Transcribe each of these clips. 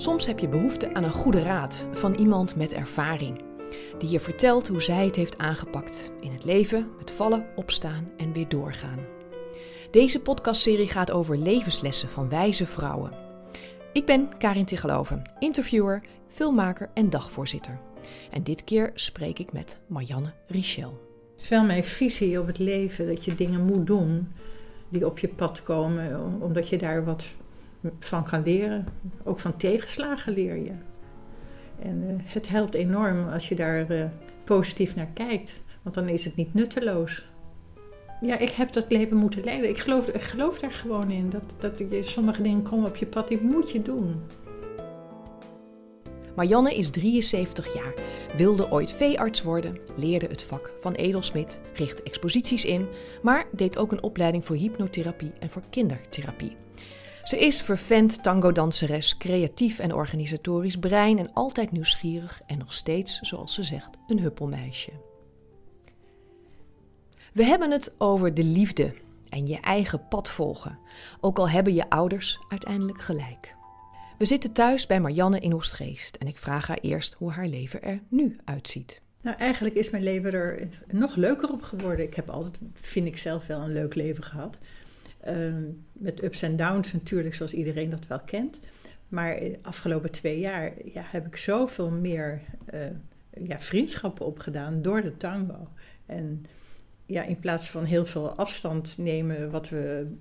Soms heb je behoefte aan een goede raad van iemand met ervaring. Die je vertelt hoe zij het heeft aangepakt in het leven, met vallen, opstaan en weer doorgaan. Deze podcastserie gaat over levenslessen van wijze vrouwen. Ik ben Karin Tigeloven, interviewer, filmmaker en dagvoorzitter. En dit keer spreek ik met Marianne Richel. Het is wel mijn visie op het leven dat je dingen moet doen die op je pad komen, omdat je daar wat van kan leren. Ook van tegenslagen leer je. En uh, het helpt enorm als je daar uh, positief naar kijkt, want dan is het niet nutteloos. Ja, ik heb dat leven moeten leiden. Ik geloof, ik geloof daar gewoon in. Dat, dat sommige dingen komen op je pad, die moet je doen. Marianne is 73 jaar, wilde ooit veearts worden, leerde het vak van edelsmid, richtte exposities in, maar deed ook een opleiding voor hypnotherapie en voor kindertherapie. Ze is vervent tango-danseres, creatief en organisatorisch brein en altijd nieuwsgierig en nog steeds, zoals ze zegt, een huppelmeisje. We hebben het over de liefde en je eigen pad volgen, ook al hebben je ouders uiteindelijk gelijk. We zitten thuis bij Marianne in Oostgeest en ik vraag haar eerst hoe haar leven er nu uitziet. Nou, eigenlijk is mijn leven er nog leuker op geworden. Ik heb altijd, vind ik zelf wel, een leuk leven gehad. Uh, met ups en downs natuurlijk, zoals iedereen dat wel kent. Maar de afgelopen twee jaar ja, heb ik zoveel meer uh, ja, vriendschappen opgedaan door de tango. En ja, in plaats van heel veel afstand nemen wat we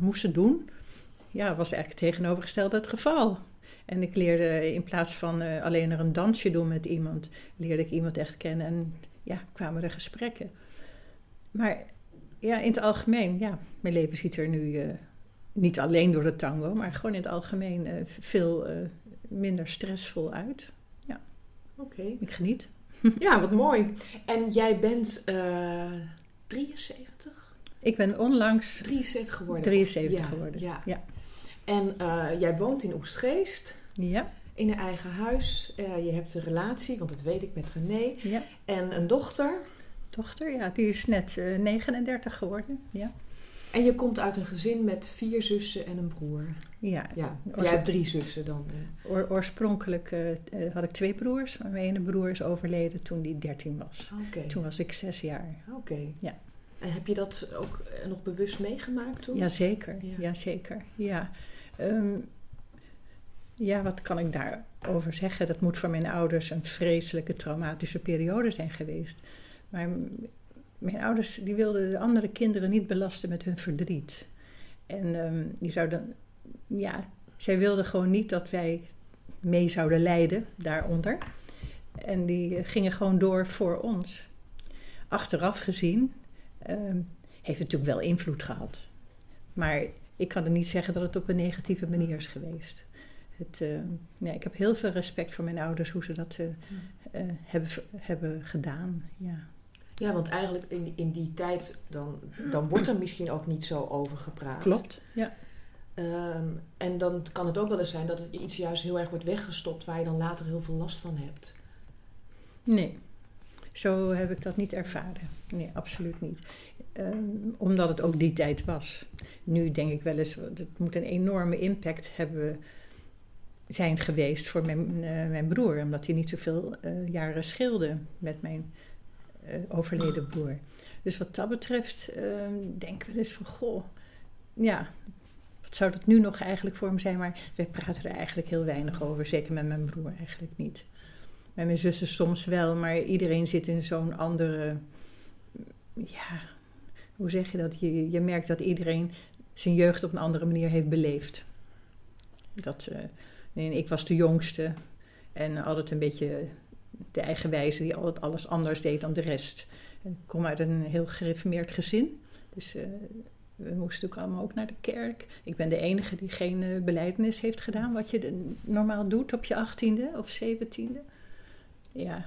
moesten doen, ja, was eigenlijk tegenovergestelde het geval. En ik leerde in plaats van uh, alleen er een dansje doen met iemand, leerde ik iemand echt kennen en ja, kwamen er gesprekken. Maar ja, in het algemeen, ja, mijn leven ziet er nu uh, niet alleen door de tango, maar gewoon in het algemeen uh, veel minder stressvol uit. Ja. Oké. Ik geniet. Ja, wat mooi. En jij bent 73? Ik ben onlangs 73 geworden. 73 ja, geworden. Ja. ja. En jij woont in Oestgeest. Ja. In een eigen huis. Uh, je hebt een relatie, want dat weet ik met René. Ja. En een dochter. Dochter, ja. Die is net uh, 39 geworden. Ja. En je komt uit een gezin met vier zussen en een broer. Ja. ja. Jij hebt drie zussen dan. Oor, oorspronkelijk uh, had ik twee broers. Maar mijn ene broer is overleden toen hij 13 was. Okay. Toen was ik zes jaar. Oké. Okay. Ja. En heb je dat ook nog bewust meegemaakt toen? Jazeker, ja. Jazeker, ja. Um, ja, wat kan ik daarover zeggen? Dat moet voor mijn ouders een vreselijke traumatische periode zijn geweest. Maar mijn ouders die wilden de andere kinderen niet belasten met hun verdriet. En um, die zouden, ja, zij wilden gewoon niet dat wij mee zouden lijden daaronder. En die gingen gewoon door voor ons. Achteraf gezien um, heeft het natuurlijk wel invloed gehad. Maar ik kan er niet zeggen dat het op een negatieve manier is geweest. Het, uh, ja, ik heb heel veel respect voor mijn ouders, hoe ze dat uh, uh, hebben, hebben gedaan. Ja. Ja, want eigenlijk in, in die tijd, dan, dan wordt er misschien ook niet zo over gepraat. Klopt, ja. Um, en dan kan het ook wel eens zijn dat het iets juist heel erg wordt weggestopt waar je dan later heel veel last van hebt. Nee, zo heb ik dat niet ervaren. Nee, absoluut niet. Um, omdat het ook die tijd was. Nu denk ik wel eens, het moet een enorme impact hebben zijn geweest voor mijn, uh, mijn broer. Omdat hij niet zoveel uh, jaren scheelde met mijn overleden broer. Dus wat dat betreft denk ik wel eens van, goh, ja, wat zou dat nu nog eigenlijk voor hem zijn? Maar wij praten er eigenlijk heel weinig over. Zeker met mijn broer eigenlijk niet. Met mijn zussen soms wel, maar iedereen zit in zo'n andere. Ja, hoe zeg je dat? Je, je merkt dat iedereen zijn jeugd op een andere manier heeft beleefd. Dat, uh, nee, ik was de jongste en altijd een beetje de eigenwijze die altijd alles anders deed dan de rest. En ik kom uit een heel gereformeerd gezin, dus uh, we moesten natuurlijk allemaal ook naar de kerk. Ik ben de enige die geen uh, heeft gedaan, wat je normaal doet op je achttiende of zeventiende ja,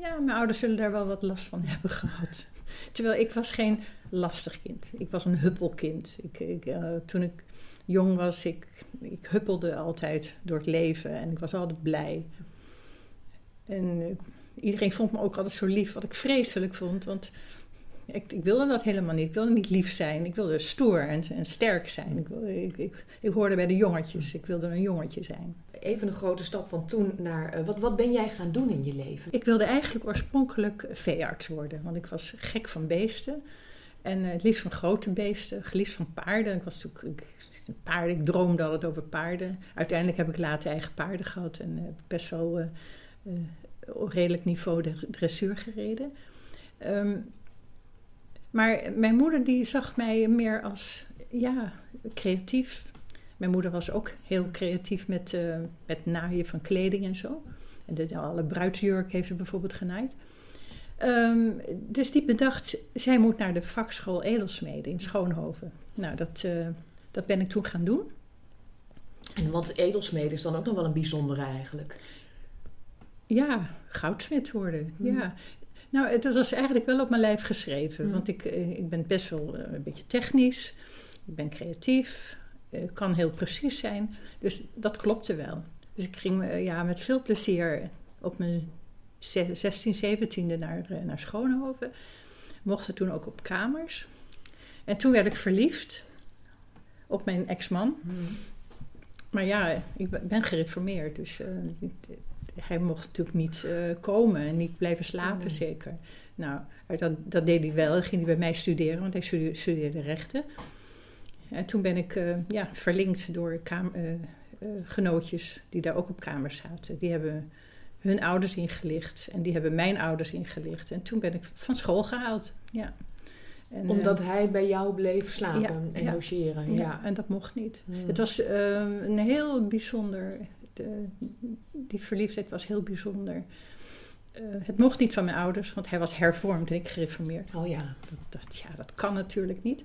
ja, mijn ouders zullen daar wel wat last van hebben gehad. Terwijl ik was geen lastig kind. Ik was een huppelkind. Ik, ik, uh, toen ik jong was, ik, ik huppelde altijd door het leven en ik was altijd blij. En uh, iedereen vond me ook altijd zo lief, wat ik vreselijk vond. Want Ik, ik, wilde dat helemaal niet. Ik wilde niet lief zijn. Ik wilde stoer en, en sterk zijn. Ik, ik, ik, ik, hoorde bij de jongetjes. Ik wilde een jongetje zijn. Even een grote stap van toen naar... Uh, wat, wat ben jij gaan doen in je leven? Ik wilde eigenlijk oorspronkelijk veearts worden. Want ik was gek van beesten. En uh, het liefst van grote beesten. Geliefd van paarden. Ik was natuurlijk... paarden, ik droomde altijd over paarden. Uiteindelijk heb ik later eigen paarden gehad. En uh, best wel redelijk niveau de dressuur gereden. Um, maar mijn moeder die zag mij meer als ja, creatief. Mijn moeder was ook heel creatief met, uh, met naaien van kleding en zo. En de, alle bruidsjurk heeft ze bijvoorbeeld genaaid. Um, dus die bedacht, zij moet naar de vakschool edelsmeden in Schoonhoven. Nou, dat, uh, dat ben ik toen gaan doen. En want edelsmeden is dan ook nog wel een bijzondere eigenlijk. Ja, goudsmid worden. Hmm. Ja. Nou, het was eigenlijk wel op mijn lijf geschreven. Hmm. Want ik, eh, ik ben best wel eh, een beetje technisch. Ik ben creatief. Ik kan heel precies zijn. Dus dat klopte wel. Dus ik ging uh, ja, met veel plezier op mijn 16, 17e naar, naar Schoonhoven. Mochten toen ook op kamers. En toen werd ik verliefd op mijn ex-man. Hmm. Maar ja, ik ben gereformeerd. Dus hij mocht natuurlijk niet uh, komen en niet blijven slapen, oh. zeker. Nou, dat, dat deed hij wel. Dan ging hij bij mij studeren, want hij studeerde, studeerde rechten. En toen ben ik uh, ja, verlinkt door uh, genootjes die daar ook op kamers zaten. Die hebben hun ouders ingelicht en die hebben mijn ouders ingelicht. En toen ben ik van school gehaald. Ja. En, Omdat hij bij jou bleef slapen en logeren. Ja, ja, en dat mocht niet. Hmm. Het was een heel bijzonder die verliefdheid was heel bijzonder. Uh, het mocht niet van mijn ouders, want hij was hervormd en ik gereformeerd. Oh ja. Dat, dat, ja, dat kan natuurlijk niet.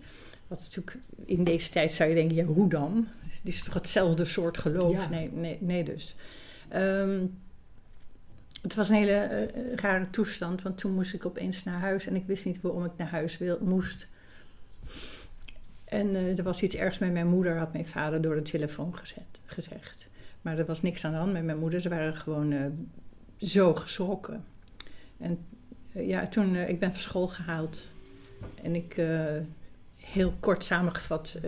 Wat natuurlijk in deze tijd zou je denken, ja, hoe dan? Die is toch hetzelfde soort geloof? Nee, nee, nee dus. Um, het was een hele uh, rare toestand, want toen moest ik opeens naar huis en ik wist niet waarom ik naar huis wil, moest. En uh, er was iets ergs met mijn moeder, had mijn vader door de telefoon gezet, gezegd. Maar er was niks aan de hand met mijn moeder. Ze waren gewoon uh, zo geschrokken. En uh, ja, toen, uh, ik ben van school gehaald. En ik, heel kort samengevat,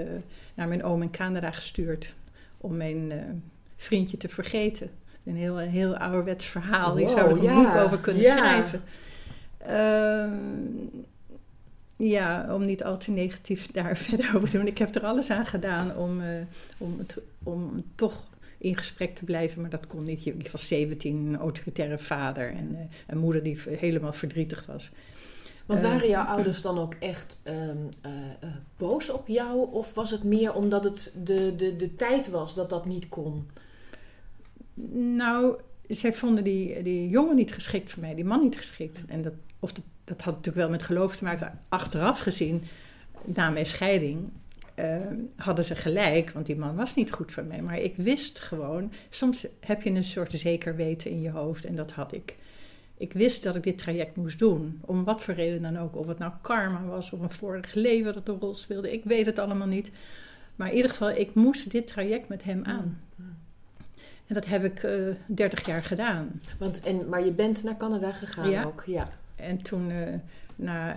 naar mijn oom in Canada gestuurd. Om mijn vriendje te vergeten. Een heel, een heel ouderwets verhaal. Wow, Je zou er een ja, boek over kunnen ja. schrijven. Ehm, ja, om niet al te negatief daar verder over te doen. Ik heb er alles aan gedaan om, om, het, om toch in gesprek te blijven, maar dat kon niet. Ik was 17, een autoritaire vader en uh, een moeder die helemaal verdrietig was. Want waren uh, jouw ouders dan ook echt um, uh, boos op jou? Of was het meer omdat het de, de, de tijd was dat dat niet kon? Nou, zij vonden die, die jongen niet geschikt voor mij, die man niet geschikt. En dat, of dat, dat had natuurlijk wel met geloof te maken. Achteraf gezien, na mijn scheiding, uh, hadden ze gelijk, want die man was niet goed voor mij. Maar ik wist gewoon, soms heb je een soort zeker weten in je hoofd en dat had ik. Ik wist dat ik dit traject moest doen, om wat voor reden dan ook. Of het nou karma was, of een vorig leven dat een rol speelde, ik weet het allemaal niet. Maar in ieder geval, ik moest dit traject met hem aan. En dat heb ik uh, eh, 30 jaar gedaan. Want, en, maar je bent naar Canada gegaan ja. ook? Ja. En toen, uh, na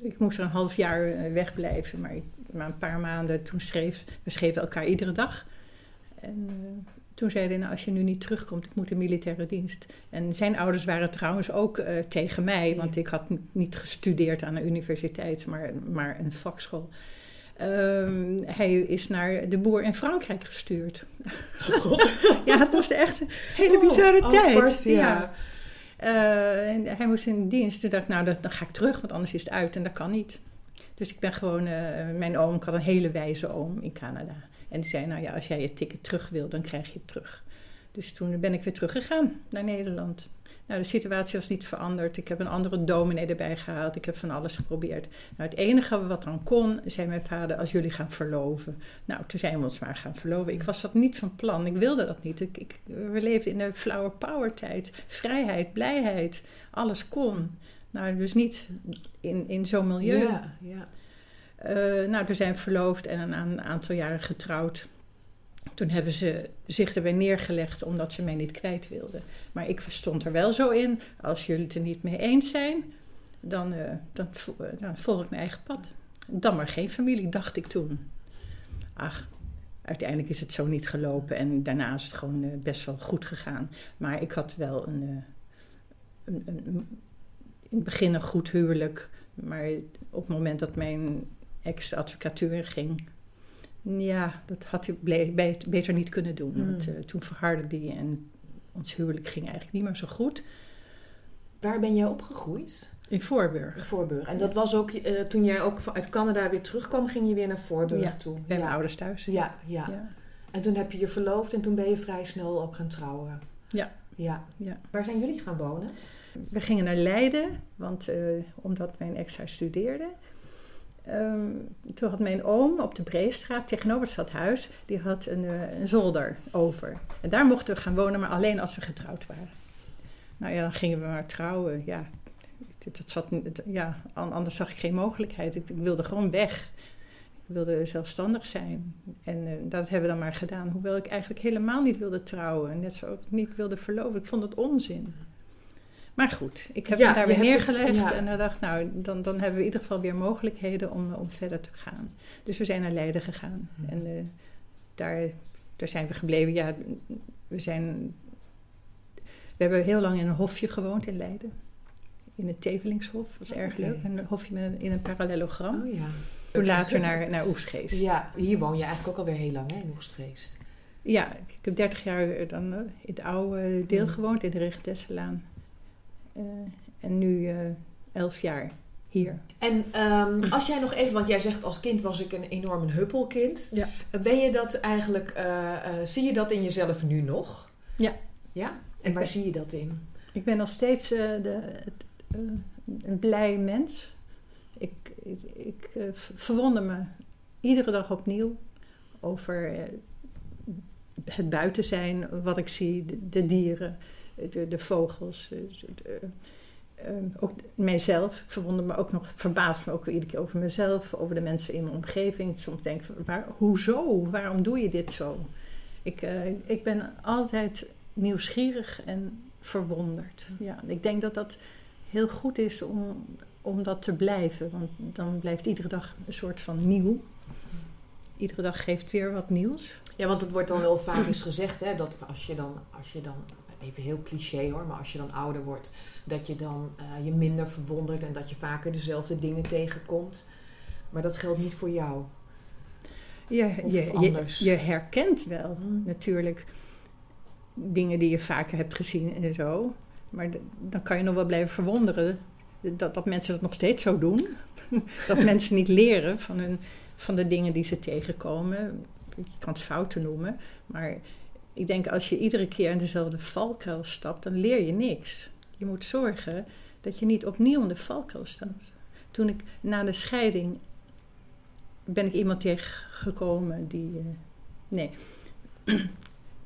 ik moest er een half jaar eh, wegblijven, maar, maar een paar maanden toen schreef, we schreven elkaar iedere dag. En uh, toen zeiden nou, als je nu niet terugkomt, ik moet de militaire dienst. En zijn ouders waren trouwens ook uh, tegen mij, want ik had niet gestudeerd aan een universiteit, maar, maar een vakschool. Um, hij is naar de boer in Frankrijk gestuurd. God. ja, het was echt een hele oh, bizarre oh, tijd. Apart, ja. ja. Uh, en hij moest in dienst. Toen dacht ik, nou, dan, ga ik terug, want anders is het uit en dat kan niet. Dus ik ben gewoon, uh, mijn oom, ik had een hele wijze oom in Canada. En die zei, nou ja, als jij je ticket terug wil, dan krijg je het terug. Dus toen ben ik weer teruggegaan naar Nederland. Nou, de situatie was niet veranderd. Ik heb een andere dominee erbij gehaald. Ik heb van alles geprobeerd. Nou, het enige wat dan kon, zei mijn vader, als jullie gaan verloven. Nou, toen zijn we ons maar gaan verloven. Ik was dat niet van plan. Ik wilde dat niet. Ik, ik, we leefden in de flower power tijd. Vrijheid, blijheid. Alles kon. Nou, dus niet in, in zo'n milieu. Ja, ja. Uh, nou, we zijn verloofd en een, een aantal jaren getrouwd. Toen hebben ze zich erbij neergelegd omdat ze mij niet kwijt wilden. Maar ik stond er wel zo in, als jullie het er niet mee eens zijn, dan, uh, dan, dan volg ik mijn eigen pad. Dan maar geen familie, dacht ik toen. Ach, uiteindelijk is het zo niet gelopen en daarna is het gewoon best wel goed gegaan. Maar ik had wel een, een, een, in het begin een goed huwelijk. Maar op het moment dat mijn ex-advocatuur ging, ja, dat had hij beter niet kunnen doen. Hmm. Want uh, toen verhardde die en ons huwelijk ging eigenlijk niet meer zo goed. Waar ben jij opgegroeid? In Voorburg. In Voorburg. En dat was ook uh, toen jij ook uit Canada weer terugkwam, ging je weer naar Voorburg ja, toe? Bij mijn ouders thuis. Ja, ja, ja. En toen heb je je verloofd en toen ben je vrij snel ook gaan trouwen. Ja. Ja. ja. Waar zijn jullie gaan wonen? We gingen naar Leiden, want, uh, omdat mijn ex daar studeerde. Um, toen had mijn oom op de Breestraat tegenover het stadhuis, die had een, uh, een, zolder over. En daar mochten we gaan wonen, maar alleen als we getrouwd waren. Nou ja, dan gingen we maar trouwen. Ja, dat zat, ja anders zag ik geen mogelijkheid. Ik, ik, wilde gewoon weg. Ik wilde zelfstandig zijn. En uh, dat hebben we dan maar gedaan. Hoewel ik eigenlijk helemaal niet wilde trouwen. Net zo ook niet wilde verloven. Ik vond het onzin. Maar goed, ik heb hem daar weer neergelegd en dan dacht, nou, dan, dan hebben we in ieder geval weer mogelijkheden om, om verder te gaan. Dus we zijn naar Leiden gegaan mhm. en uh, daar, daar zijn we gebleven. Ja, we zijn, we hebben heel lang in een hofje gewoond in Leiden. In het Tevelingshof, dat was erg leuk. Een hofje met een, in een parallelogram. Oh ja. Toen later naar, naar Oestgeest. Ja, hier woon je eigenlijk ook alweer heel lang hè, in Oestgeest. Ja, ik heb 30 jaar dan in het oude deel gewoond, in de Richtesselaan. Eh, en nu eh, elf jaar hier. En um, als jij nog even, want jij zegt als kind was ik een enorm huppelkind. Ja. Eh, ben je dat eigenlijk, zie je dat in jezelf nu nog? Ja. Ja? En waar zie je dat in? Ik ben nog steeds de, het, een blij mens. Ik, ik, ik verwonder me iedere dag opnieuw over het buiten zijn, wat ik zie, de dieren de, de vogels. De, ehm, ook mijzelf. Ik verwonder me ook nog, verbaasd me ook iedere keer over mezelf, over de mensen in mijn omgeving. Soms denk ik, waar, hoezo? Waarom doe je dit zo? Ik, uh, ik ben altijd nieuwsgierig en verwonderd. Ja, ik denk dat dat heel goed is om, om dat te blijven. Want dan blijft iedere dag een soort van nieuw. Iedere dag geeft weer wat nieuws. Ja, want het wordt dan wel vaak eens gezegd, hè, dat als je dan, als je dan even heel cliché hoor, maar als je dan ouder wordt, dat je dan uh, je minder verwondert en dat je vaker dezelfde dingen tegenkomt. Maar dat geldt niet voor jou. Je, je, je, je, herkent wel hmm. natuurlijk dingen die je vaker hebt gezien en zo. Maar dan kan je nog wel blijven verwonderen dat, dat mensen dat nog steeds zo doen. dat mensen niet leren van, hun, van de dingen die ze tegenkomen. Je kan het fouten noemen, maar ik denk als je iedere keer in dezelfde valkuil stapt, dan leer je niks. Je moet zorgen dat je niet opnieuw in de valkuil stapt. Toen ik na de scheiding ben ik iemand tegengekomen die. Uh, nee.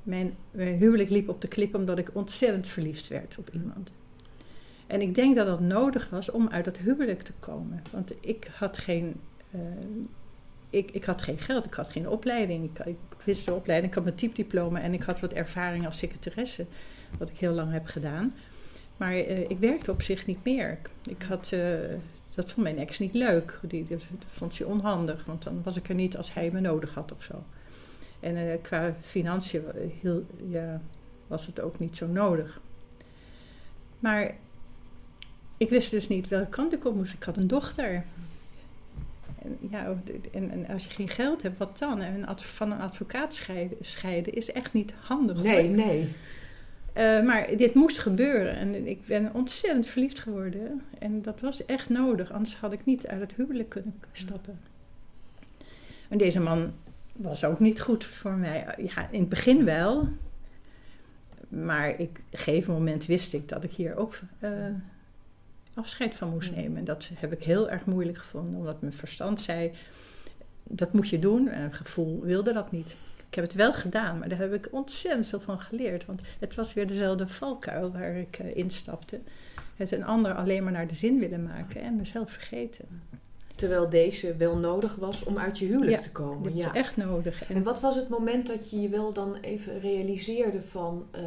mijn, huwelijk liep op de klip omdat ik ontzettend verliefd werd op iemand. En ik denk dat dat nodig was om uit dat huwelijk te komen. Want ik had geen. Uh, ik, ik had geen geld, ik had geen opleiding. Ik, opleiding, ik had mijn typediploma en ik had wat ervaring als secretaresse, wat ik heel lang heb gedaan. Maar uh, ik werkte op zich niet meer. Ik had, uh, dat vond mijn ex niet leuk. Die, dat vond ze onhandig, want dan was ik er niet als hij me nodig had of zo. En uh, qua financiën heel, ja, was het ook niet zo nodig. Maar ik wist dus niet welke kant ik op moest. Ik had een dochter. En, ja, en, en, als je geen geld hebt, wat dan? En van een advocaat scheiden, scheiden is echt niet handig. Nee, nee. Uh, maar dit moest gebeuren en ik ben ontzettend verliefd geworden. En dat was echt nodig, anders had ik niet uit het huwelijk kunnen stappen. En deze man was ook niet goed voor mij. Ja, in het begin wel. Maar ik, op een gegeven moment wist ik dat ik hier ook uh, afscheid van moest nemen. En dat heb ik heel erg moeilijk gevonden, omdat mijn verstand zei: dat moet je doen. En het gevoel wilde dat niet. Ik heb het wel gedaan, maar daar heb ik ontzettend veel van geleerd. Want het was weer dezelfde valkuil waar ik uh, instapte. Het een ander alleen maar naar de zin willen maken en mezelf vergeten. Terwijl deze wel nodig was om uit je huwelijk Ja, te komen. Dat ja. is echt nodig. En wat was het moment dat je je wel dan even realiseerde van... eh,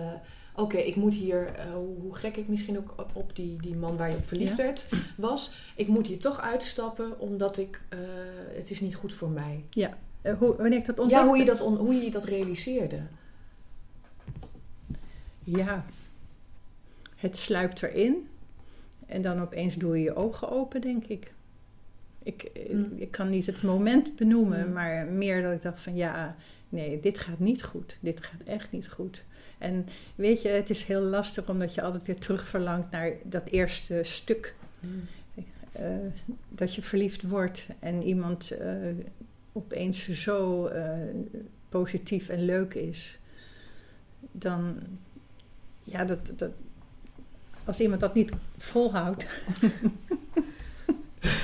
Oké, ik moet hier, eh, hoe gek ik misschien ook op, op die, die man waar je op verliefd Ja. werd was... Ik moet hier toch uitstappen omdat ik... eh, het is niet goed voor mij. Eh, hoe, wanneer ik dat ontdekte? Ja, hoe je dat, on- hoe je dat realiseerde. Ja, het sluipt erin. En dan opeens doe je je ogen open, denk ik. Ik, Mm. ik kan niet het moment benoemen, Mm. maar meer dat ik dacht van ja, nee, dit gaat niet goed. Dit gaat echt niet goed. En weet je, het is heel lastig omdat je altijd weer terugverlangt naar dat eerste stuk. eh, dat je verliefd wordt en iemand eh, opeens zo eh, positief en leuk is. Dan, ja, dat, dat, als iemand dat niet volhoudt,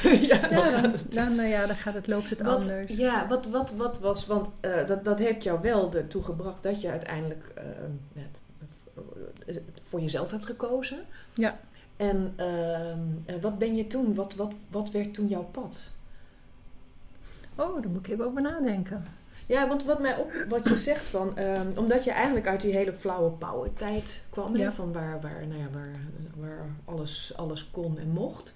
ja, ja, dan, dan, nou ja, dan gaat het, loopt het Wat, anders. ja, wat, wat, wat was, want eh, dat, dat heeft jou wel ertoe gebracht dat je uiteindelijk eh, het, eh, voor jezelf hebt gekozen. Ja. En wat ben je toen, wat, wat, wat werd toen jouw pad? Oh, daar moet ik even over nadenken. Ja, want wat mij op, wat je zegt van, ehm, omdat je eigenlijk uit die hele flauwe power tijd kwam, Ja. van waar, waar, nou ja, waar, waar alles, alles kon en mocht.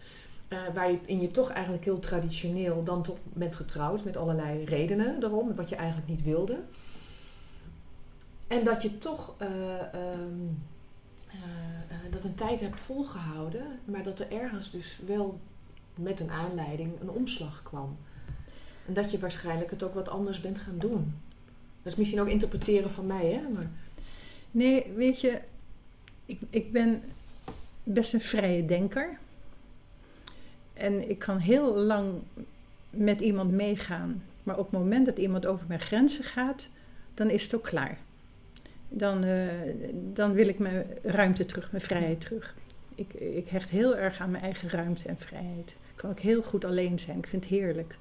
Je in je toch eigenlijk heel traditioneel dan toch bent getrouwd met allerlei redenen daarom, wat je eigenlijk niet wilde. En dat je toch eh, ehm, eh, eh, dat een tijd hebt volgehouden, maar dat er ergens dus wel met een aanleiding een omslag kwam. En dat je waarschijnlijk het ook wat anders bent gaan doen. Dat is misschien ook interpreteren van mij, hè? Maar, Nee, weet je, ik, ik ben best een vrije denker. En ik kan heel lang met iemand meegaan. Maar op het moment dat iemand over mijn grenzen gaat, dan is het ook klaar. Dan, eh, dan wil ik mijn ruimte terug, mijn vrijheid terug. Ik, ik hecht heel erg aan mijn eigen ruimte en vrijheid. Ik kan ook heel goed alleen zijn. Ik vind het heerlijk.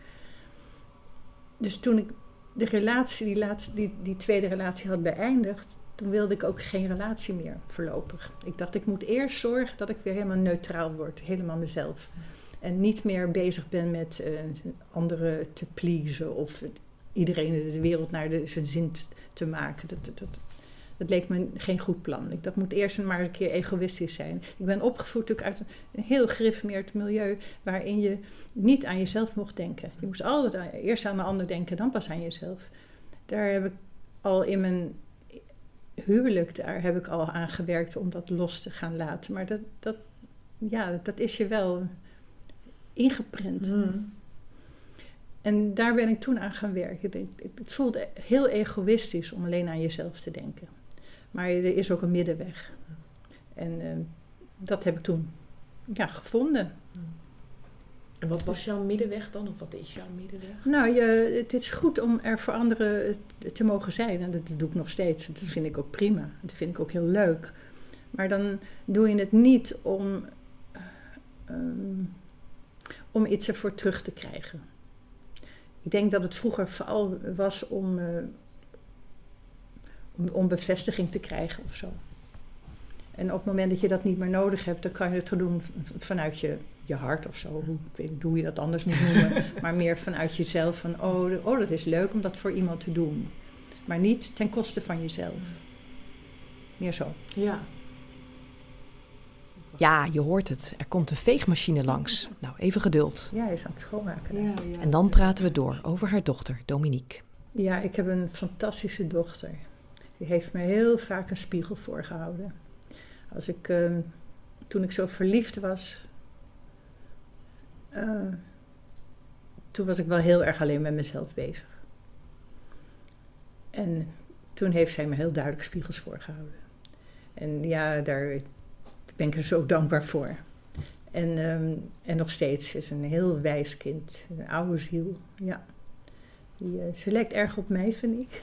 Dus toen ik de relatie, die, laatste, die, die tweede relatie had beëindigd, toen wilde ik ook geen relatie meer voorlopig. Ik dacht, ik moet eerst zorgen dat ik weer helemaal neutraal word, helemaal mezelf. En niet meer bezig ben met eh, anderen te pleasen of iedereen de wereld naar de, zijn zin te maken. Dat, dat, dat, leek me geen goed plan. Ik, dat moet eerst maar een keer egoïstisch zijn. Ik ben opgevoed natuurlijk uit een heel gereformeerd milieu waarin je niet aan jezelf mocht denken. Je moest altijd eerst aan een ander denken, dan pas aan jezelf. Daar heb ik al in mijn huwelijk, daar heb ik al aan gewerkt om dat los te gaan laten. Maar dat, dat, ja, dat is je wel ingeprint. Hmm. En daar ben ik toen aan gaan werken. Het voelde heel egoïstisch om alleen aan jezelf te denken. Maar er is ook een middenweg. En eh, dat heb ik toen ja, gevonden. En wat was jouw middenweg dan? Of wat is jouw middenweg? Nou, je, het is goed om er voor anderen te mogen zijn. En dat doe ik nog steeds. Dat vind ik ook prima. Dat vind ik ook heel leuk. Maar dan doe je het niet om, ehm, om iets ervoor terug te krijgen. Ik denk dat het vroeger vooral was om, eh, om, om bevestiging te krijgen of zo. En op het moment dat je dat niet meer nodig hebt, dan kan je het doen vanuit je, je hart of zo. Hoe- Ik weet niet hoe je dat anders moet noemen. maar meer vanuit jezelf van, oh, oh, dat is leuk om dat voor iemand te doen. Maar niet ten koste van jezelf. Meer zo. Ja. Ja, je hoort het. Er komt een veegmachine langs. Nou, even geduld. Ja, hij is aan het schoonmaken. Ja, ja. En dan praten we door over haar dochter, Dominique. Ja, ik heb een fantastische dochter. Die heeft me heel vaak een spiegel voorgehouden. Als ik, ehm, toen ik zo verliefd was, eh, toen was ik wel heel erg alleen met mezelf bezig. En toen heeft zij me heel duidelijk spiegels voorgehouden. En ja, daar ben ik er zo dankbaar voor. En, ehm, en nog steeds is een heel wijs kind, een oude ziel, ja. Die, eh, ze lijkt erg op mij, vind ik.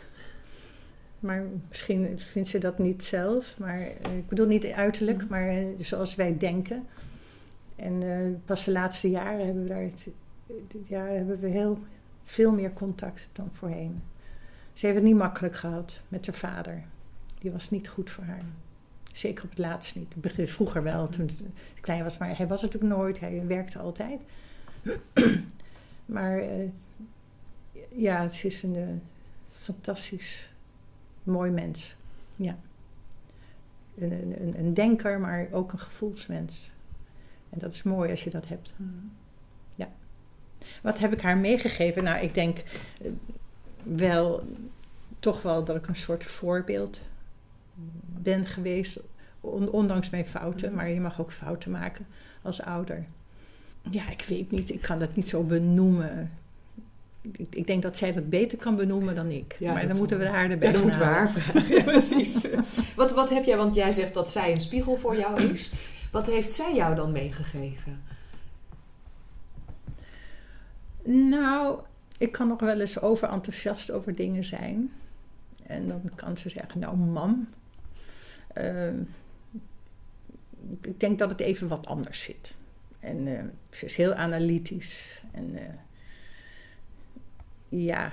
Maar misschien vindt ze dat niet zelf. Maar eh, ik bedoel niet uiterlijk, maar eh, zoals wij denken. En pas de laatste jaren hebben we daar het, jaar hebben we heel veel meer contact dan voorheen. Ze heeft het niet makkelijk gehad met haar vader. Die was niet goed voor haar. Zeker op het laatst niet. Vroeger wel, toen ze klein was. Maar hij was het ook nooit. Hij werkte altijd. Maar eh, ja, het is een eh, fantastisch mooi mens. Ja. Een, een, een denker, maar ook een gevoelsmens. En dat is mooi als je dat hebt. Hmm. Ja. Wat heb ik haar meegegeven? Nou, ik denk eh, wel, toch wel dat ik een soort voorbeeld ben geweest. on- ondanks mijn fouten, Mhm. maar je mag ook fouten maken als ouder. Ja, ik weet niet, ik kan dat niet zo benoemen. Ik, ik denk dat zij dat beter kan benoemen dan ik. Ja, maar dat dan moeten we haar erbij Ja, we haar halen. vragen. Ja, precies. wat, wat heb jij, want jij zegt dat zij een spiegel voor jou is. Wat heeft zij jou dan meegegeven? Nou, ik kan nog wel eens overenthousiast over dingen zijn. En dan kan ze zeggen, nou mam, ehm, ik denk dat het even wat anders zit. En eh, ze is heel analytisch. En eh, ja.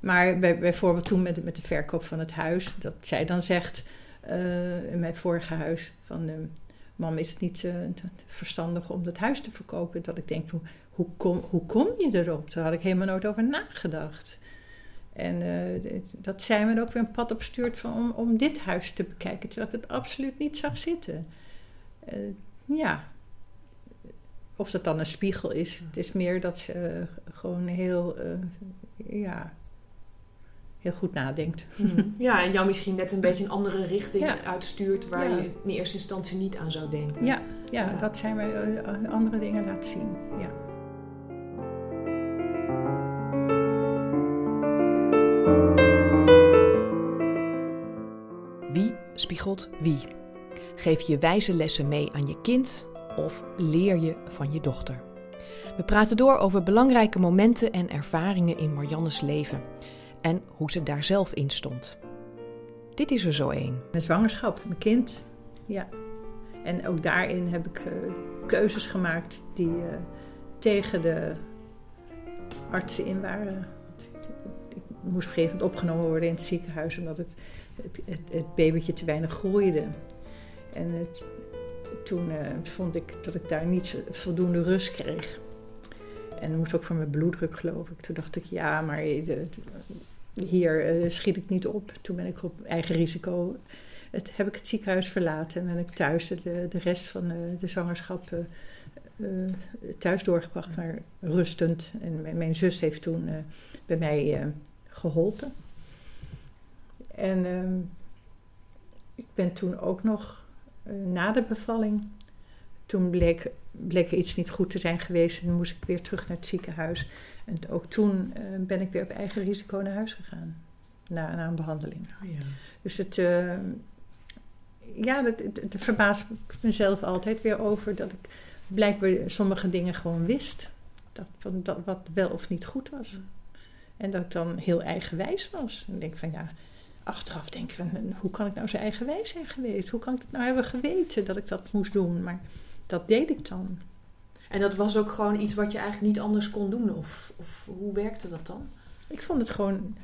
Maar bij, bijvoorbeeld toen met, met de verkoop van het huis, dat zij dan zegt eh, in mijn vorige huis van... eh, Mam, is het niet eh, verstandig om het huis te verkopen? Dat ik denk, hoe kom, hoe kom je erop? Daar had ik helemaal nooit over nagedacht. En eh, dat zij me ook weer een pad op stuurt van, om, om dit huis te bekijken, terwijl ik het absoluut niet zag zitten. Eh, ja. Of dat dan een spiegel is, het is meer dat ze eh, gewoon heel, ja, heel goed nadenkt. Ja, en jou misschien net een beetje een andere richting Ja. uitstuurt waar Ja. je in eerste instantie niet aan zou denken. Ja, ja, Ja. dat zij mij eh, andere dingen laat zien. Ja. Spiegelt wie? Geef je wijze lessen mee aan je kind of leer je van je dochter? We praten door over belangrijke momenten en ervaringen in Mariannes leven en hoe ze daar zelf in stond. Dit is er zo één. Mijn zwangerschap, mijn kind. Ja. En ook daarin heb ik eh, keuzes gemaakt die eh, tegen de artsen in waren. Ik moest op opgenomen worden in het ziekenhuis omdat het, het, het, babytje te weinig groeide. En het- toen eh, vond ik dat ik daar niet voldoende rust kreeg. En dat moest ook voor mijn bloeddruk, geloof ik. Toen dacht ik, ja, maar eh, hier eh, schiet ik niet op. Toen ben ik op eigen risico het, heb ik het ziekenhuis verlaten en ben ik thuis de, de rest van de, de zwangerschap thuis doorgebracht, maar rustend. En mijn, mijn zus heeft toen bij mij eh, geholpen. En ehm, ik ben toen ook nog eh, na de bevalling, toen bleek, bleek er iets niet goed te zijn geweest en moest ik weer terug naar het ziekenhuis. En ook toen eh, ben ik weer op eigen risico naar huis gegaan, na, na een behandeling. Oh, ja. Dus het, eh, ja, dat, verbaast mezelf altijd weer over dat ik blijkbaar sommige dingen gewoon wist. Dat, van, dat wat wel of niet goed was. En dat dan heel eigenwijs was. En ik denk van ja, achteraf denk ik van hoe kan ik nou zo eigenwijs zijn geweest? Hoe kan ik het nou hebben geweten dat ik dat moest doen? Maar dat deed ik dan. En dat was ook gewoon iets wat je eigenlijk niet anders kon doen? Of, of hoe werkte dat dan? Ik vond het gewoon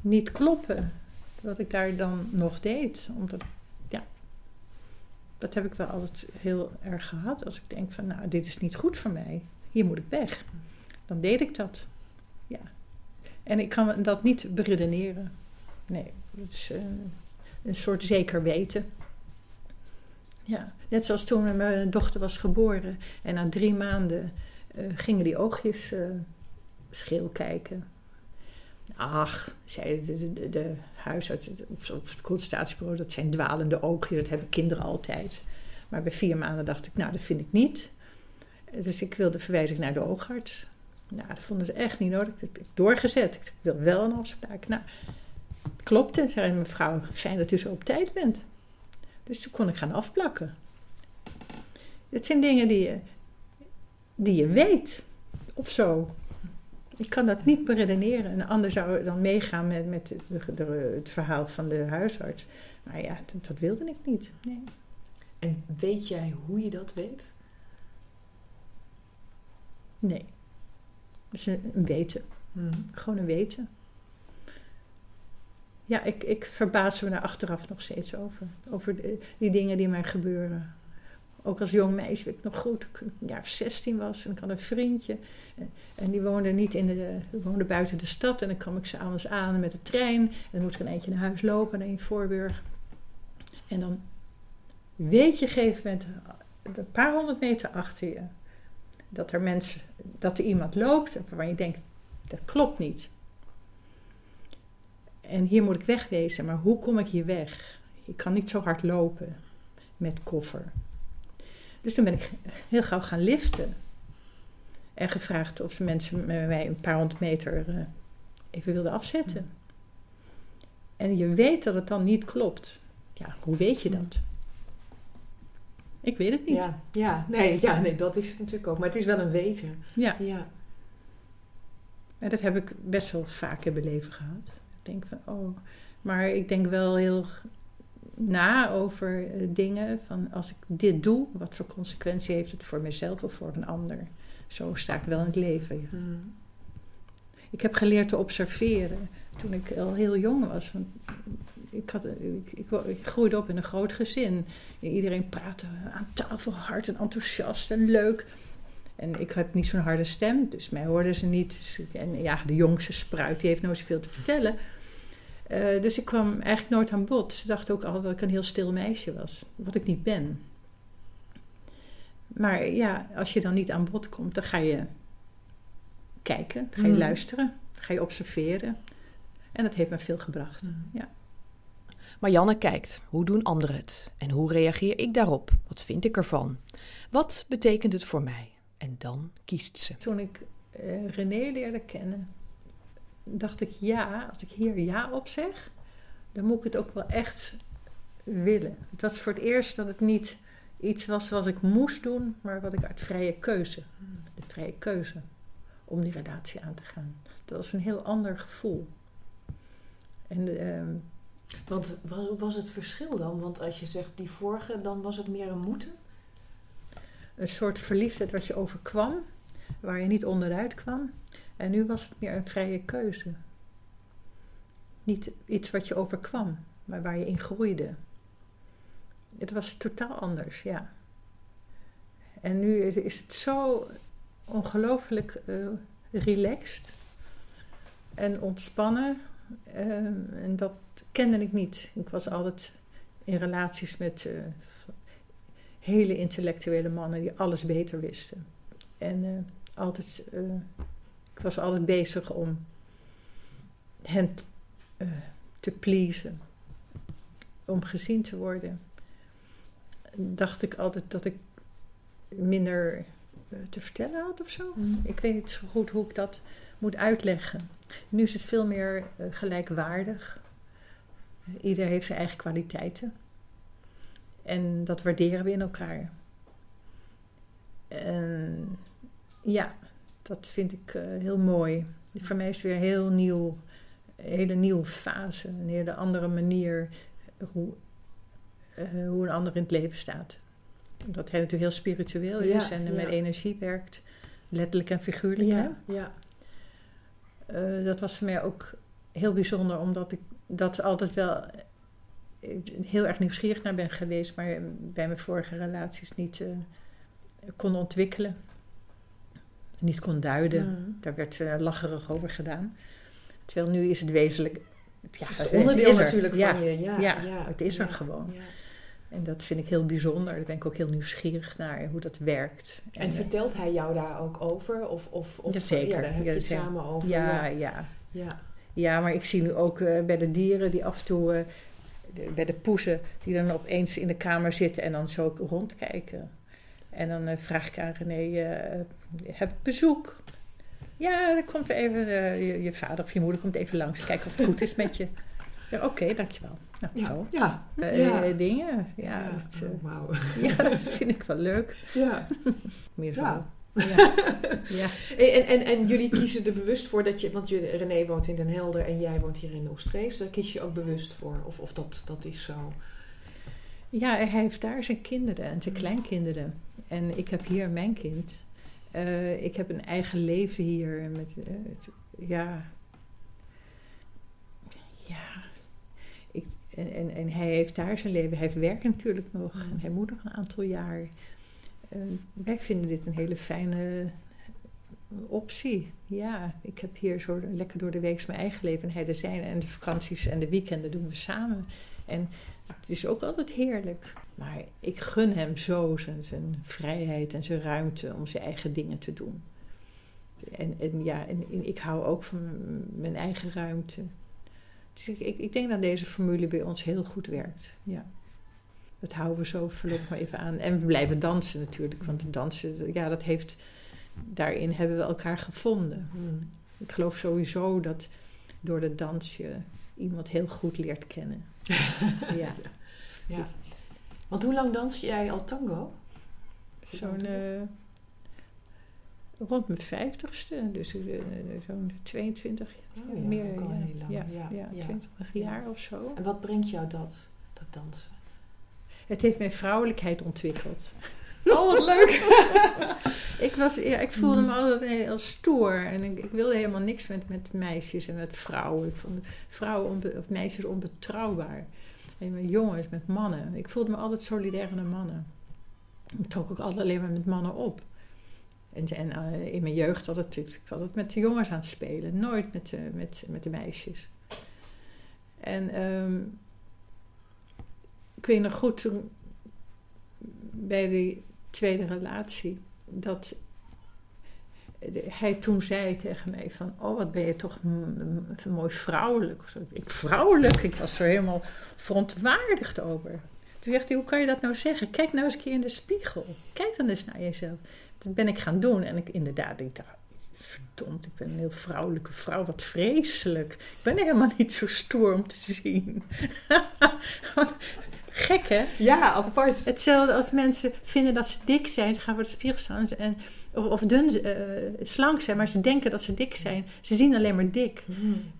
niet kloppen wat ik daar dan nog deed. Omdat, ja, dat heb ik wel altijd heel erg gehad. Als ik denk van, nou, dit is niet goed voor mij. Hier moet ik weg. Dan deed ik dat. Ja. En ik kan dat niet beredeneren. Nee, het is eh, een soort zeker weten. Ja, net zoals toen mijn dochter was geboren. En na drie maanden eh, gingen die oogjes eh, scheel kijken. Ach, zei de, huisarts op, het consultatiebureau, dat zijn dwalende oogjes, dat hebben kinderen altijd. Maar bij vier maanden dacht ik, nou, dat vind ik niet. Dus ik wilde verwijzen naar de oogarts. Nou, dat vonden ze echt niet nodig. Ik heb doorgezet. Ik wil wel een afspraak. Nou, klopte. Zei mevrouw, fijn dat u zo op tijd bent. Dus toen kon ik gaan afplakken. Het zijn dingen die je, die je weet. Of zo. Ik kan dat niet beredeneren. Een ander zou dan meegaan met, met het, het verhaal van de huisarts. Maar ja, dat, dat wilde ik niet. Nee. En weet jij hoe je dat weet? nee. Het is een, een weten. Gewoon een weten. Ja, ik, ik verbaas me daar achteraf nog steeds over. Over de- die dingen die mij gebeuren. Ook als jong meisje weet ik nog goed, ik een jaar of 16 was en ik had een vriendje. En, die woonde niet in de, woonde buiten de stad. En dan kwam ik s'avonds aan met de trein. En dan moest ik een eentje naar huis lopen, naar in Voorburg. En dan weet je op een gegeven moment, een paar honderd meter achter je, dat er mensen, dat er iemand loopt waarvan je denkt, dat klopt niet. En hier moet ik wegwezen, maar hoe kom ik hier weg? Ik kan niet zo hard lopen met koffer. Dus toen ben ik heel gauw gaan liften. En gevraagd of ze mensen met mij een paar honderd meter uh, even wilden afzetten. En je weet dat het dan niet klopt. Ja, hoe weet je dat? Ik weet het niet. Ja, ja, nee, ja, nee, dat is het natuurlijk ook. Maar het is wel een weten. Ja. ja. En dat heb ik best wel vaak in mijn leven gehad. Denk van, oh... Maar ik denk wel heel na over uh, dingen. Van als ik dit doe, wat voor consequentie heeft het voor mezelf of voor een ander? Zo sta ik wel in het leven. Ja. Mm. Ik heb geleerd te observeren toen ik al heel jong was. Want ik, had, ik, ik, ik, groeide op in een groot gezin. Iedereen praatte aan tafel hard en enthousiast en leuk. En ik heb niet zo'n harde stem, dus mij hoorden ze niet. En ja, de jongste spruit, die heeft nooit zoveel te vertellen. Uh, dus ik kwam eigenlijk nooit aan bod. Ze dachten ook altijd dat ik een heel stil meisje was, wat ik niet ben. Maar ja, als je dan niet aan bod komt, dan ga je kijken, dan ga je Mm. luisteren, dan ga je observeren. En dat heeft me veel gebracht. Mm. Ja. Marianne kijkt. Hoe doen anderen het? En hoe reageer ik daarop? Wat vind ik ervan? Wat betekent het voor mij? En dan kiest ze. Toen ik eh, René leerde kennen, dacht ik ja, als ik hier ja op zeg, dan moet ik het ook wel echt willen. Het was voor het eerst dat het niet iets was wat ik moest doen, maar wat ik uit vrije keuze, de vrije keuze om die relatie aan te gaan. Dat was een heel ander gevoel. En ehm, Want wat was het verschil dan? Want als je zegt die vorige, dan was het meer een moeten? een soort verliefdheid wat je overkwam, waar je niet onderuit kwam. En nu was het meer een vrije keuze. Niet iets wat je overkwam, maar waar je in groeide. Het was totaal anders, ja. En nu is- het zo ongelooflijk eh, relaxed en ontspannen. eh, en dat kende ik niet. Ik was altijd in relaties met eh, hele intellectuele mannen die alles beter wisten. En eh, altijd, ik was altijd bezig om hen eh, te pleasen, om gezien te worden. Dacht ik altijd dat ik minder eh, te vertellen had of zo. Ik weet niet zo goed hoe ik dat moet uitleggen. Nu is het veel meer eh, gelijkwaardig. Ieder heeft zijn eigen kwaliteiten. En dat waarderen we in elkaar. En ja, dat vind ik eh, heel mooi. Voor mij is het weer een heel nieuw, hele nieuwe fase. Een hele andere manier hoe, eh, hoe een ander in het leven staat. Dat hij natuurlijk heel spiritueel Ja, is en ja. met energie werkt. Letterlijk en figuurlijk. hè? Ja, ja. Eh, dat was voor mij ook heel bijzonder, omdat ik dat altijd wel heel erg nieuwsgierig naar ben geweest, maar bij mijn vorige relaties niet kon ontwikkelen. Niet kon duiden. Mm. Daar werd eh, lacherig over gedaan. Terwijl nu is het wezenlijk. Ja, Het is het onderdeel is er. natuurlijk ja. van je. Ja, Ja, ja, het is er gewoon. ja. En dat vind ik heel bijzonder. Daar ben ik ook heel nieuwsgierig naar hoe dat werkt. En eh, vertelt hij jou daar ook over? Of, of, of Jazeker. Ja, daar heb je het samen over. ja, ja. ja. ja. Maar ik zie nu ook eh, bij de dieren die af en toe, eh, de- bij de poezen, die dan opeens in de kamer zitten en dan zo rondkijken. En dan eh, vraag ik aan René, eh, heb ik bezoek? Ja, dan komt even, eh, je, je vader of je moeder komt even langs, kijken of het goed is met je. Ja, Oké, dankjewel. Nou, Ja, ja. Eh, Ja. eh, dingen, ja, Ja, dat, eh, oh, wauw. ja, dat vind ik wel leuk. Ja. Meer zo. Ja. Ja. En, en, en jullie kiezen er bewust voor dat je, want je, René woont in Den Helder en jij woont hier in Oestrees, daar kies je ook bewust voor. Of, of dat, dat is zo. Ja, hij heeft daar zijn kinderen en zijn kleinkinderen. En ik heb hier mijn kind. Eh, ik heb een eigen leven hier. Met, eh, ja. Ja. Ik, en, en, en, hij heeft daar zijn leven, hij heeft werk natuurlijk nog. En hij moet nog een aantal jaar. wij vinden dit een hele fijne optie. Ja, ik heb hier zo lekker door de week mijn eigen leven en hij de zijne. En de vakanties en de weekenden doen we samen. En het is ook altijd heerlijk. Maar ik gun hem zo zijn, zijn vrijheid en zijn ruimte om zijn eigen dingen te doen. En, en ja, en, ik hou ook van mijn eigen ruimte. Dus ik, ik, denk dat deze formule bij ons heel goed werkt. Ja. Dat houden we zo voorlopig maar even aan. En we blijven dansen natuurlijk. Want dansen, ja, dat heeft daarin hebben we elkaar gevonden. Ik geloof sowieso dat door de dans je iemand heel goed leert kennen. ja. ja. Want hoe lang dans jij al tango? Zo'n uh, rond mijn vijftigste, dus uh, zo'n 22 oh, ja, meer. Al heel lang. Ja, ja, ja, 20 jaar of zo. En wat brengt jou dat, dat dansen? Het heeft mijn vrouwelijkheid ontwikkeld. Oh, wat leuk. ik, was, ja, ik voelde me altijd heel stoer. En ik, ik, wilde helemaal niks met, met meisjes en met vrouwen. Ik vond vrouwen of meisjes onbetrouwbaar. En met jongens, met mannen. Ik voelde me altijd solidair naar mannen. Ik trok ook altijd alleen maar met mannen op. En, en uh, in mijn jeugd had het, ik altijd met de jongens aan het spelen. Nooit met, uh, met, met de meisjes. En um, ik weet nog goed, toen bij die tweede relatie, dat hij toen zei tegen mij van, oh wat ben je toch mooi vrouwelijk. Ik vrouwelijk, ik was er helemaal verontwaardigd over. Toen zegt hij, hoe kan je dat nou zeggen? Kijk nou eens een keer in de spiegel. Kijk dan eens naar jezelf. Dat ben ik gaan doen en ik inderdaad, ik dacht, verdomd, ik ben een heel vrouwelijke vrouw, wat vreselijk. Ik ben helemaal niet zo stoer om te zien. Gek hè? Ja, apart. Hetzelfde als mensen vinden dat ze dik zijn. Ze gaan voor de spiegel staan en, of, of dun, uh, slank zijn, maar ze denken dat ze dik zijn. Ze zien alleen maar dik. Hmm.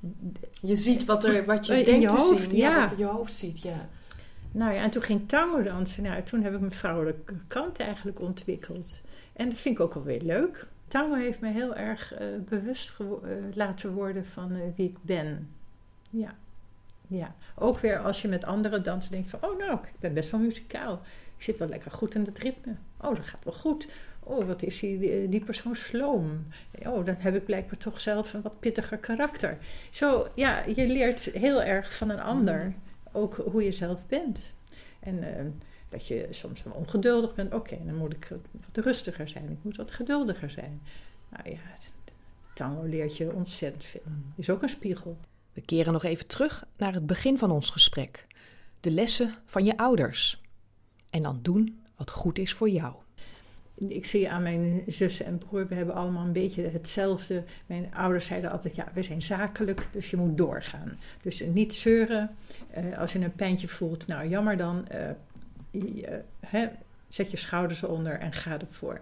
Je ziet wat, er, wat je in denkt je hoofd, zien. Ja, wat je hoofd ziet, ja. Nou ja, en toen ging tango dansen. Nou, toen heb ik mijn vrouwelijke kant eigenlijk ontwikkeld. En dat vind ik ook wel weer leuk. Tango heeft me heel erg uh, bewust uh, laten worden van wie ik ben. Ja. Ja, ook weer als je met andere dansen denkt van, oh nou, ik ben best wel muzikaal. Ik zit wel lekker goed in het ritme. Oh, dat gaat wel goed. Oh, wat is die, die persoon sloom. Oh, dan heb ik blijkbaar toch zelf een wat pittiger karakter. Zo, ja, je leert heel erg van een ander mm. ook hoe je zelf bent. En uh, dat je soms wel ongeduldig bent. Oké, dan moet ik wat rustiger zijn. Ik moet wat geduldiger zijn. Nou ja, tango leert je ontzettend veel. Mm. Is ook een spiegel. We keren nog even terug naar het begin van ons gesprek. De lessen van je ouders. En dan doen wat goed is voor jou. Ik zie aan mijn zussen en broer, we hebben allemaal een beetje hetzelfde. Mijn ouders zeiden altijd, ja, we zijn zakelijk, dus je moet doorgaan. Dus niet zeuren. Uh, als je een pijntje voelt, nou jammer dan. Uh, hè, zet je schouders onder en ga ervoor.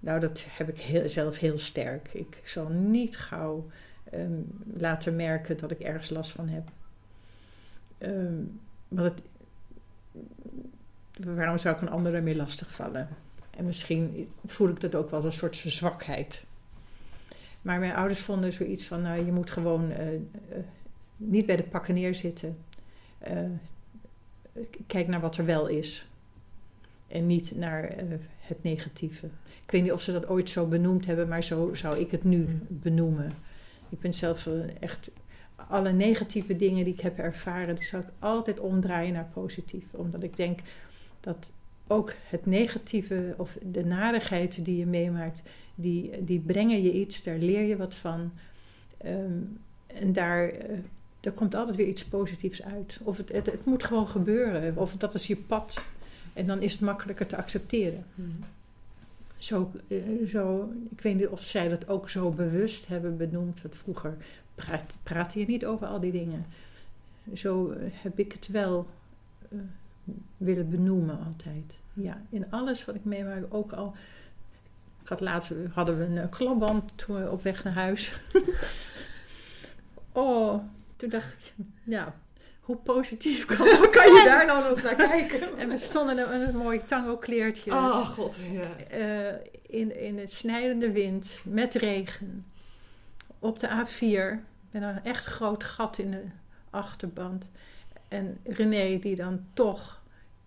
Nou, dat heb ik heel, zelf heel sterk. Ik zal niet gauw um, laten merken dat ik ergens last van heb. Um, want het, waarom zou ik een ander daarmee lastigvallen? En misschien voel ik dat ook wel als een soort zwakheid. Maar mijn ouders vonden zoiets van: nou, je moet gewoon uh, uh, niet bij de pakken neerzitten. Uh, kijk naar wat er wel is. En niet naar het negatieve. Ik weet niet of ze dat ooit zo benoemd hebben, maar zo zou ik het nu mm. benoemen. Ik ben zelf eh, echt alle negatieve dingen die ik heb ervaren, die zou ik altijd omdraaien naar positief. Omdat ik denk dat ook het negatieve of de nadigheid die je meemaakt, die, die brengen je iets, daar leer je wat van. Ehm, en daar, daar komt altijd weer iets positiefs uit. Of het, het, het, moet gewoon gebeuren, of dat is je pad. En dan is het makkelijker te accepteren. Mm zo, eh, zo, ik weet niet of zij dat ook zo bewust hebben benoemd. Want vroeger praat, praatte je niet over al die dingen. Zo eh, heb ik het wel uh, willen benoemen altijd. Ja, in alles wat ik meemaak, ook al. Ik had laatst hadden we een klapband op weg naar huis. oh, toen dacht ik, ja, hoe positief kan, kan je daar dan nog naar kijken? en we stonden in een, mooi tango kleertje. Oh god, ja. Uh, in, in het snijdende wind, met regen. Op de A4, met een echt groot gat in de achterband. En René die dan toch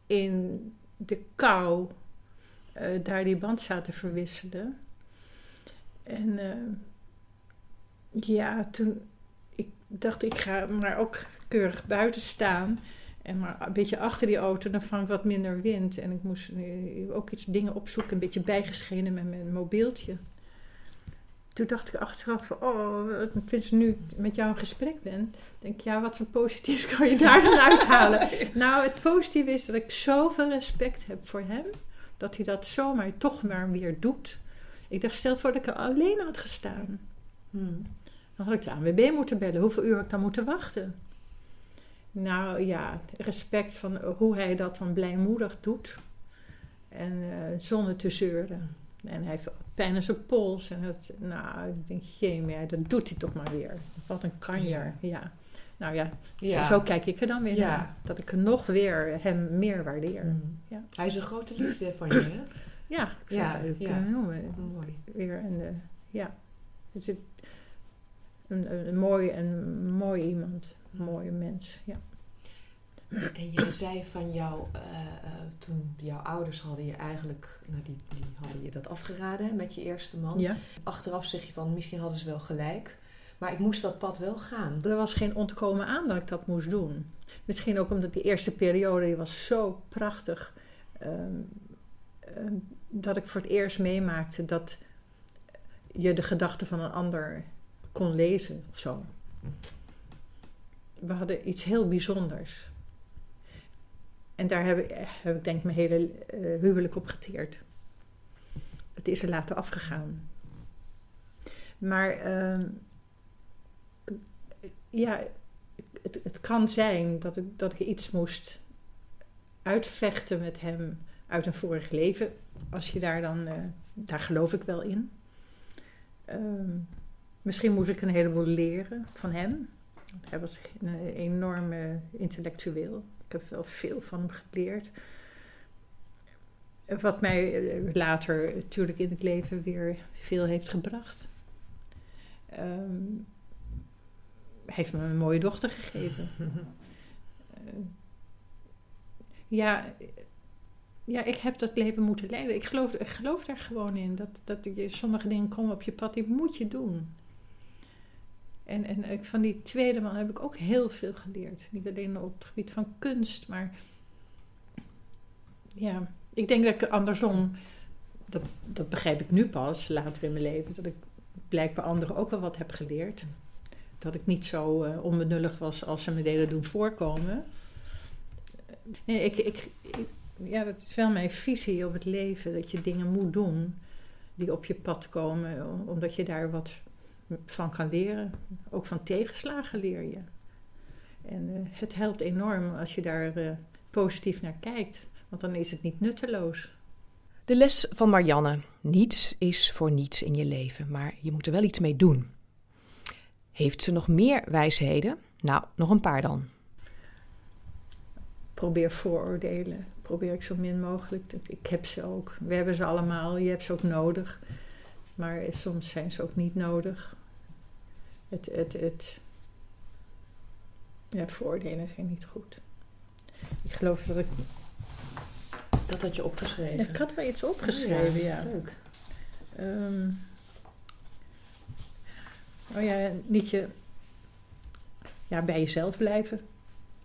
in de kou uh, daar die band zaten verwisselen. En uh, ja, toen ik dacht ik ga maar ook keurig buiten staan. En maar een beetje achter die auto, dan vang ik wat minder wind. En ik moest ook iets dingen opzoeken, een beetje bijgeschenen met mijn mobieltje. Toen dacht ik achteraf van, oh, sinds nu met jou in gesprek ben, denk ik, ja, wat voor positiefs kan je daar dan uithalen? nou, het positieve is dat ik zoveel respect heb voor hem, dat hij dat zomaar toch maar weer doet. Ik dacht, stel voor dat ik er alleen had gestaan. Hmm. Dan had ik de ANWB moeten bellen. Hoeveel uur had ik dan moeten wachten? Nou ja, respect van hoe hij dat dan blijmoedig doet. En uh, zonder te zeuren. En hij heeft pijn in zijn pols. En het, nou, ik denk, jee, maar dat doet hij toch maar weer. Wat een kanjer, ja. Nou ja, Zo, zo, kijk ik er dan weer naar. Dat ik nog weer hem meer waardeer. Mm. Ja. Hij is een grote liefde van je, hè? ja, ik zou ja, het ja. noemen. Mooi. Weer een, uh, ja. Het is een, een, een, mooi, een mooi iemand. Mooie mens, ja. En jij zei van jou, uh, uh, toen jouw ouders hadden je eigenlijk, nou die, die hadden je dat afgeraden met je eerste man. Ja. Achteraf zeg je van, misschien hadden ze wel gelijk. Maar ik moest dat pad wel gaan. Er was geen ontkomen aan dat ik dat moest doen. Misschien ook omdat die eerste periode die was zo prachtig. Um, um, dat ik voor het eerst meemaakte dat je de gedachten van een ander kon lezen of zo. We hadden iets heel bijzonders. En daar heb ik, heb ik denk ik mijn hele uh, huwelijk op geteerd. Het is er later afgegaan. Maar uh, ja, het, het, kan zijn dat ik, dat ik iets moest uitvechten met hem uit een vorig leven. Als je daar dan, uh, daar geloof ik wel in. Uh, misschien moest ik een heleboel leren van hem. Hij was een enorme intellectueel. Ik heb wel veel van hem geleerd. Wat mij eh, later natuurlijk in het leven weer veel heeft gebracht. Um, hij heeft me een mooie dochter gegeven. uh, ja, ja, ik heb dat leven moeten leiden. Ik geloof, ik geloof daar gewoon in. Dat, dat je, sommige dingen komen op je pad, die moet je doen. En, en van die tweede man heb ik ook heel veel geleerd. Niet alleen op het gebied van kunst, maar ja, ik denk dat ik andersom, dat, dat begrijp ik nu pas later in mijn leven, dat ik blijkbaar anderen ook wel wat heb geleerd. Dat ik niet zo uh, onbenullig was als ze me deden doen voorkomen. Nee, ik, ik, ja, dat is wel mijn visie op het leven. Dat je dingen moet doen die op je pad komen, omdat je daar wat van kan leren. Ook van tegenslagen leer je. En uh, het helpt enorm als je daar uh, positief naar kijkt, want dan is het niet nutteloos. De les van Marianne: niets is voor niets in je leven, maar je moet er wel iets mee doen. Heeft ze nog meer wijsheden? Nou, nog een paar dan. Probeer vooroordelen. Probeer ik zo min mogelijk. Ik heb ze ook. We hebben ze allemaal. Je hebt ze ook nodig. Maar soms zijn ze ook niet nodig het, het, het, ja, vooroordelen zijn niet goed. Ik geloof dat ik. Dat had je opgeschreven. ik had wel iets opgeschreven, oh ja. Leuk. Um, oh ja, niet je. Ja, bij jezelf blijven.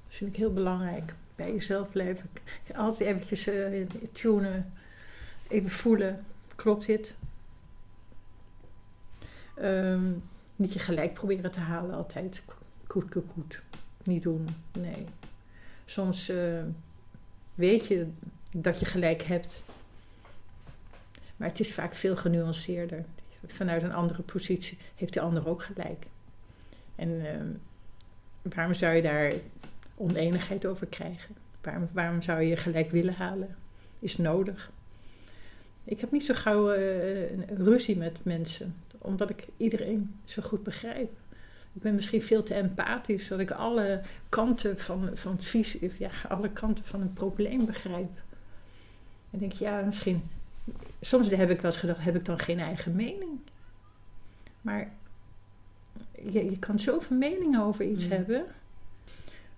Dat vind ik heel belangrijk. Bij jezelf blijven. Altijd eventjes uh, tunen. Even voelen. Klopt dit? Um, niet je gelijk proberen te halen altijd. Goed, goed, goed. Niet doen. Nee. Soms uh, weet je dat je gelijk hebt. Maar het is vaak veel genuanceerder. Vanuit een andere positie heeft de ander ook gelijk. En uh, waarom zou je daar oneenigheid over krijgen? Waarom, waarom zou je gelijk willen halen? Is nodig. Ik heb niet zo gauw uh, ruzie met mensen omdat ik iedereen zo goed begrijp. Ik ben misschien veel te empathisch, dat ik alle kanten van, van visie, ja, alle kanten van een probleem begrijp. En denk, ja, misschien, soms heb ik wel eens gedacht, heb ik dan geen eigen mening? Maar je, je kan zoveel meningen over iets mm. hebben.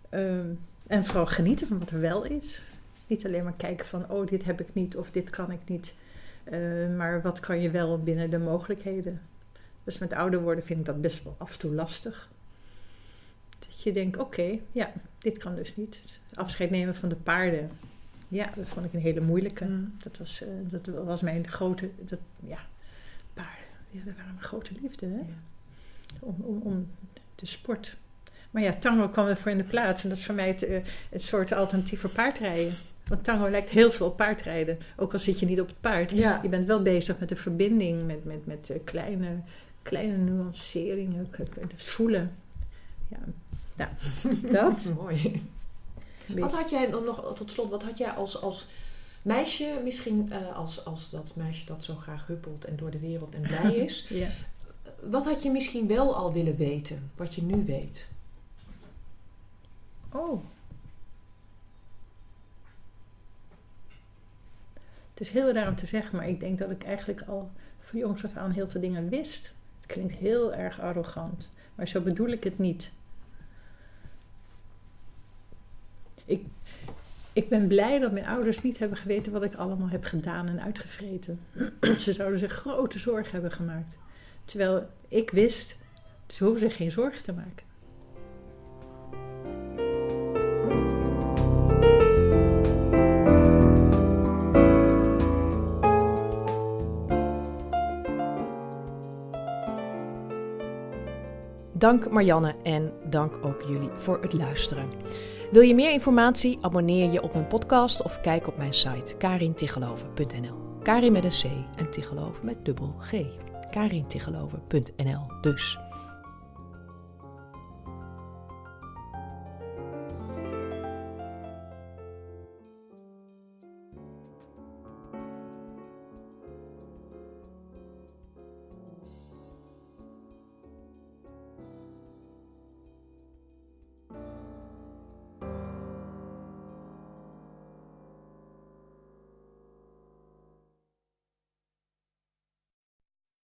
Ehm, En vooral genieten van wat er wel is. Niet alleen maar kijken van, oh, dit heb ik niet of dit kan ik niet. Uh, maar wat kan je wel binnen de mogelijkheden? Dus met ouder worden vind ik dat best wel af en toe lastig. Dat je denkt, oké, ja, dit kan dus niet. Afscheid nemen van de paarden. Ja, dat vond ik een hele moeilijke. Mm. Dat, was, uh, dat was mijn grote, dat, ja, paarden. Ja, dat waren mijn grote liefde, hè? Ja. Om, om, om de sport. Maar ja, tango kwam ervoor in de plaats. En dat is voor mij het, uh, het soort alternatief voor paardrijden. Want tango lijkt heel veel op paardrijden. Ook al zit je niet op het paard. Ja. Je bent wel bezig met de verbinding, met, met, met kleine, kleine nuanceringen, voelen. Ja, nou, dat. Mooi. Wat had jij dan nog, tot slot, wat had jij als, als meisje, misschien uh, als, als dat meisje dat zo graag huppelt en door de wereld en blij is. ja. Wat had je misschien wel al willen weten, wat je nu weet? Oh. Het is heel raar om te zeggen, maar ik denk dat ik eigenlijk al van jongs af aan heel veel dingen wist. Klinkt heel erg arrogant, maar zo bedoel ik het niet. Ik, ik ben blij dat mijn ouders niet hebben geweten wat ik allemaal heb gedaan en uitgevreten. ze zouden zich grote zorgen hebben gemaakt. Terwijl ik wist, ze hoeven zich geen zorgen te maken. Dank Marianne en dank ook jullie voor het luisteren. Wil je meer informatie? Abonneer je op mijn podcast of kijk op mijn site karintigeloven.nl. Karin met een C en Tigeloven met dubbel G. karintigeloven.nl dus.